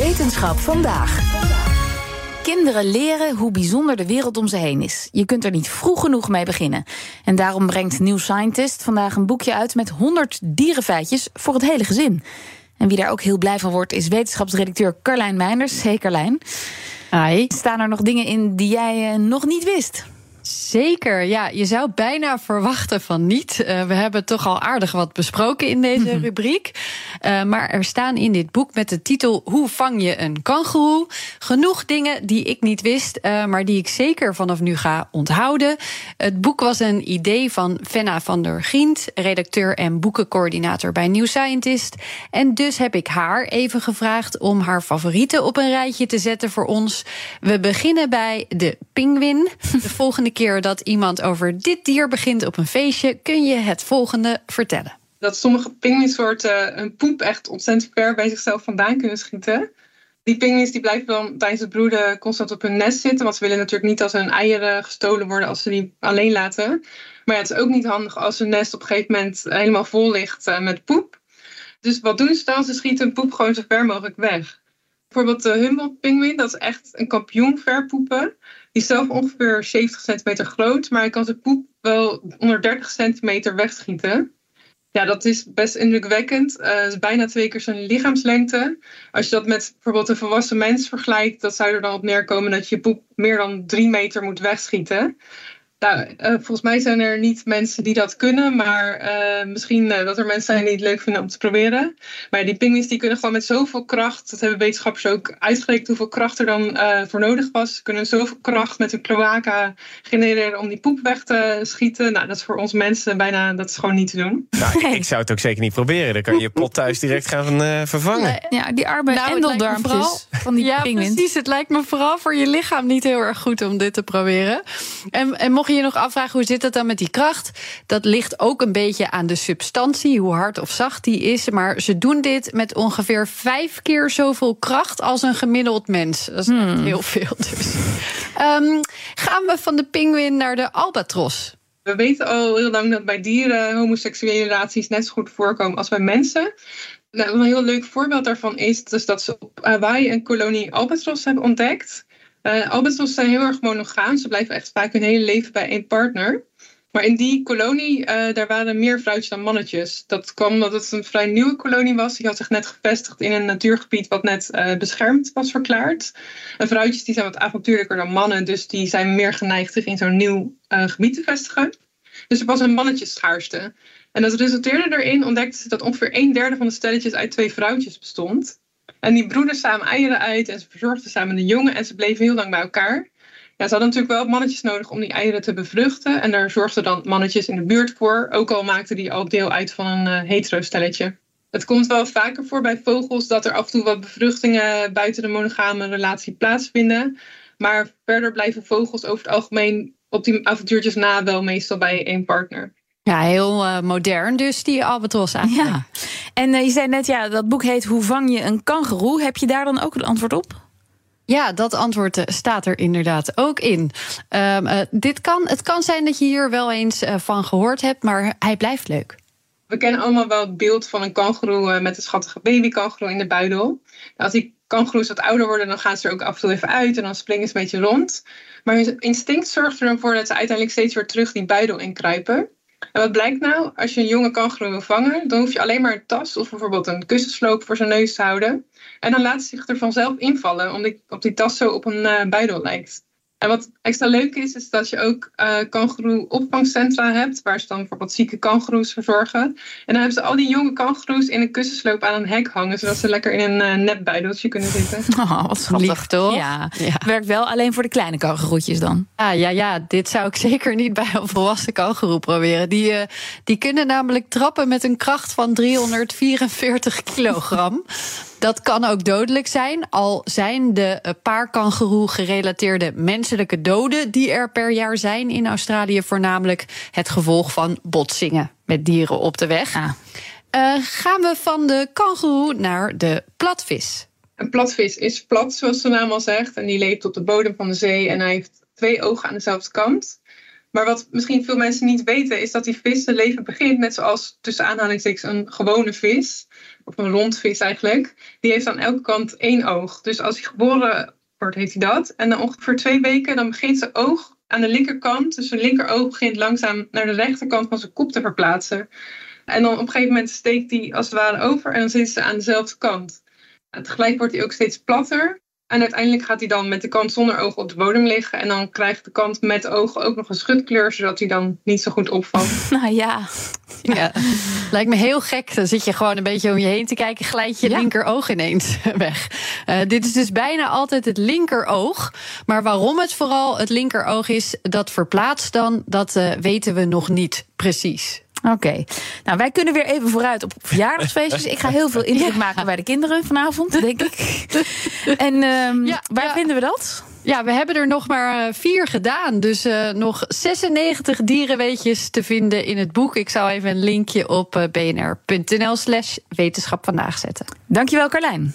Wetenschap vandaag. Kinderen leren hoe bijzonder de wereld om ze heen is. Je kunt er niet vroeg genoeg mee beginnen. En daarom brengt New Scientist vandaag een boekje uit met 100 dierenfeitjes voor het hele gezin. En wie daar ook heel blij van wordt, is wetenschapsredacteur Carlijn Meinders. Hey Carlijn. Hi. Staan er nog dingen in die jij uh, nog niet wist? Zeker, ja. Je zou bijna verwachten van niet. Uh, we hebben toch al aardig wat besproken in deze rubriek. Uh, maar er staan in dit boek met de titel Hoe vang je een kangoeroe? Genoeg dingen die ik niet wist, uh, maar die ik zeker vanaf nu ga onthouden. Het boek was een idee van Fenna van der Gient, redacteur en boekencoördinator bij New Scientist. En dus heb ik haar even gevraagd om haar favorieten op een rijtje te zetten voor ons. We beginnen bij de pinguïn. De volgende keer dat iemand over dit dier begint op een feestje, kun je het volgende vertellen. Dat sommige pinguïnsoorten een poep echt ontzettend ver bij zichzelf vandaan kunnen schieten. Die pinguïns die blijven dan tijdens het broeden constant op hun nest zitten. Want ze willen natuurlijk niet dat hun eieren gestolen worden als ze die alleen laten. Maar het is ook niet handig als hun nest op een gegeven moment helemaal vol ligt uh, met poep. Dus wat doen ze dan? Ze schieten hun poep gewoon zo ver mogelijk weg. Bijvoorbeeld de Humboldt-pinguïn, dat is echt een kampioen verpoepen. Die is zelf ongeveer 70 centimeter groot, maar hij kan zijn poep wel onder 30 centimeter wegschieten. Ja, dat is best indrukwekkend. Uh, is bijna twee keer zijn lichaamslengte. Als je dat met bijvoorbeeld een volwassen mens vergelijkt, dat zou er dan op neerkomen dat je poep meer dan drie meter moet wegschieten. Nou, uh, volgens mij zijn er niet mensen die dat kunnen, maar uh, misschien uh, dat er mensen zijn die het leuk vinden om te proberen. Maar die pinguïns die kunnen gewoon met zoveel kracht, dat hebben wetenschappers ook uitgerekend hoeveel kracht er dan voor nodig was. Ze kunnen zoveel kracht met hun kloaka genereren om die poep weg te schieten. Nou, dat is voor ons mensen bijna, dat is gewoon niet te doen. Nou, ik, ik zou het ook zeker niet proberen. Dan kan je je pot thuis direct gaan vervangen. Ja, die arme nou, endeldarmpjes van die ja, pinguïns. precies. Het lijkt me vooral voor je lichaam niet heel erg goed om dit te proberen. En, en mocht je je nog afvragen hoe zit het dan met die kracht? Dat ligt ook een beetje aan de substantie, hoe hard of zacht die is. Maar ze doen dit met ongeveer vijf keer zoveel kracht als een gemiddeld mens. Dat is hmm. echt heel veel. Dus. Um, gaan we van de pinguïn naar de albatros? We weten al heel lang dat bij dieren homoseksuele relaties net zo goed voorkomen als bij mensen. Nou, een heel leuk voorbeeld daarvan is dus dat ze op Hawaii een kolonie albatros hebben ontdekt. Uh, zijn heel erg monogaam. Ze blijven echt vaak hun hele leven bij één partner. Maar in die kolonie, uh, daar waren meer vrouwtjes dan mannetjes. Dat kwam omdat het een vrij nieuwe kolonie was. Die had zich net gevestigd in een natuurgebied wat net uh, beschermd was verklaard. En vrouwtjes die zijn wat avontuurlijker dan mannen. Dus die zijn meer geneigd zich in zo'n nieuw gebied te vestigen. Dus er was een mannetjesschaarste. En dat resulteerde erin, ontdekten ze dat ongeveer een derde van de stelletjes uit twee vrouwtjes bestond. En die broeden samen eieren uit en ze verzorgden samen de jongen en ze bleven heel lang bij elkaar. Ja, ze hadden natuurlijk wel mannetjes nodig om die eieren te bevruchten. En daar zorgden dan mannetjes in de buurt voor. Ook al maakten die al deel uit van een uh, hetero-stelletje. Het komt wel vaker voor bij vogels dat er af en toe wat bevruchtingen buiten de monogame relatie plaatsvinden. Maar verder blijven vogels over het algemeen op die avontuurtjes na wel meestal bij één partner. Ja, heel uh, modern dus, die albatros eigenlijk. Ja. En uh, je zei net, ja, dat boek heet Hoe vang je een kangeroe? Heb je daar dan ook een antwoord op? Ja, dat antwoord staat er inderdaad ook in. Um, uh, dit kan, het kan zijn dat je hier wel eens van gehoord hebt, maar hij blijft leuk. We kennen allemaal wel het beeld van een kangeroe met een schattige babykangeroe in de buidel. Als die kangeroes wat ouder worden, dan gaan ze er ook af en toe even uit en dan springen ze een beetje rond. Maar hun instinct zorgt er dan voor dat ze uiteindelijk steeds weer terug die buidel inkruipen. En wat blijkt nou? Als je een jonge kangoeroe wil vangen, dan hoef je alleen maar een tas of bijvoorbeeld een kussensloop voor zijn neus te houden. En dan laat ze zich er vanzelf invallen, omdat die, tas zo op een uh, buidel lijkt. En wat extra leuk is, is dat je ook uh, kangoeroe-opvangcentra hebt, waar ze dan bijvoorbeeld zieke kangoeroes verzorgen. En dan hebben ze al die jonge kangoeroes in een kussensloop aan een hek hangen, zodat ze lekker in een uh, nepbuideltje kunnen zitten. Oh, wat schattig. Lief, toch? Ja. ja. Werkt wel alleen voor de kleine kangoeroetjes dan. Ja, ja, ja, dit zou ik zeker niet bij een volwassen kangoeroe proberen. Die, uh, die kunnen namelijk trappen met een kracht van 344 kilogram. Dat kan ook dodelijk zijn, al zijn de paarkangeroe gerelateerde menselijke doden die er per jaar zijn in Australië voornamelijk het gevolg van botsingen met dieren op de weg. Ah. Uh, gaan we van de kangeroe naar de platvis. Een platvis is plat, zoals de naam al zegt, en die leeft op de bodem van de zee en hij heeft twee ogen aan dezelfde kant. Maar wat misschien veel mensen niet weten, is dat die vis zijn leven begint net zoals tussen aanhalingstekens een gewone vis, of een rondvis eigenlijk. Die heeft aan elke kant één oog. Dus als hij geboren wordt, heeft hij dat. En dan ongeveer twee weken, dan begint zijn oog aan de linkerkant, dus zijn linkeroog begint langzaam naar de rechterkant van zijn kop te verplaatsen. En dan op een gegeven moment steekt hij als het ware over en dan zitten ze aan dezelfde kant. En tegelijk wordt hij ook steeds platter. En uiteindelijk gaat hij dan met de kant zonder ogen op de bodem liggen. En dan krijgt de kant met ogen ook nog een schutkleur, zodat hij dan niet zo goed opvalt. Nou ja. ja. Lijkt me heel gek. Dan zit je gewoon een beetje om je heen te kijken, glijdt je ja. linkeroog ineens weg. Uh, dit is dus bijna altijd het linkeroog. Maar waarom het vooral het linkeroog is, dat verplaatst dan, dat uh, weten we nog niet precies. Oké. Okay. Nou, wij kunnen weer even vooruit op verjaardagsfeestjes. Ik ga heel veel indruk ja. maken bij de kinderen vanavond, denk ik. En um, ja, waar ja. vinden we dat? Ja, we hebben er nog maar vier gedaan. Dus uh, nog 96 dierenweetjes te vinden in het boek. Ik zal even een linkje op bnr.nl slash wetenschap vandaag zetten. Dankjewel, Carlijn.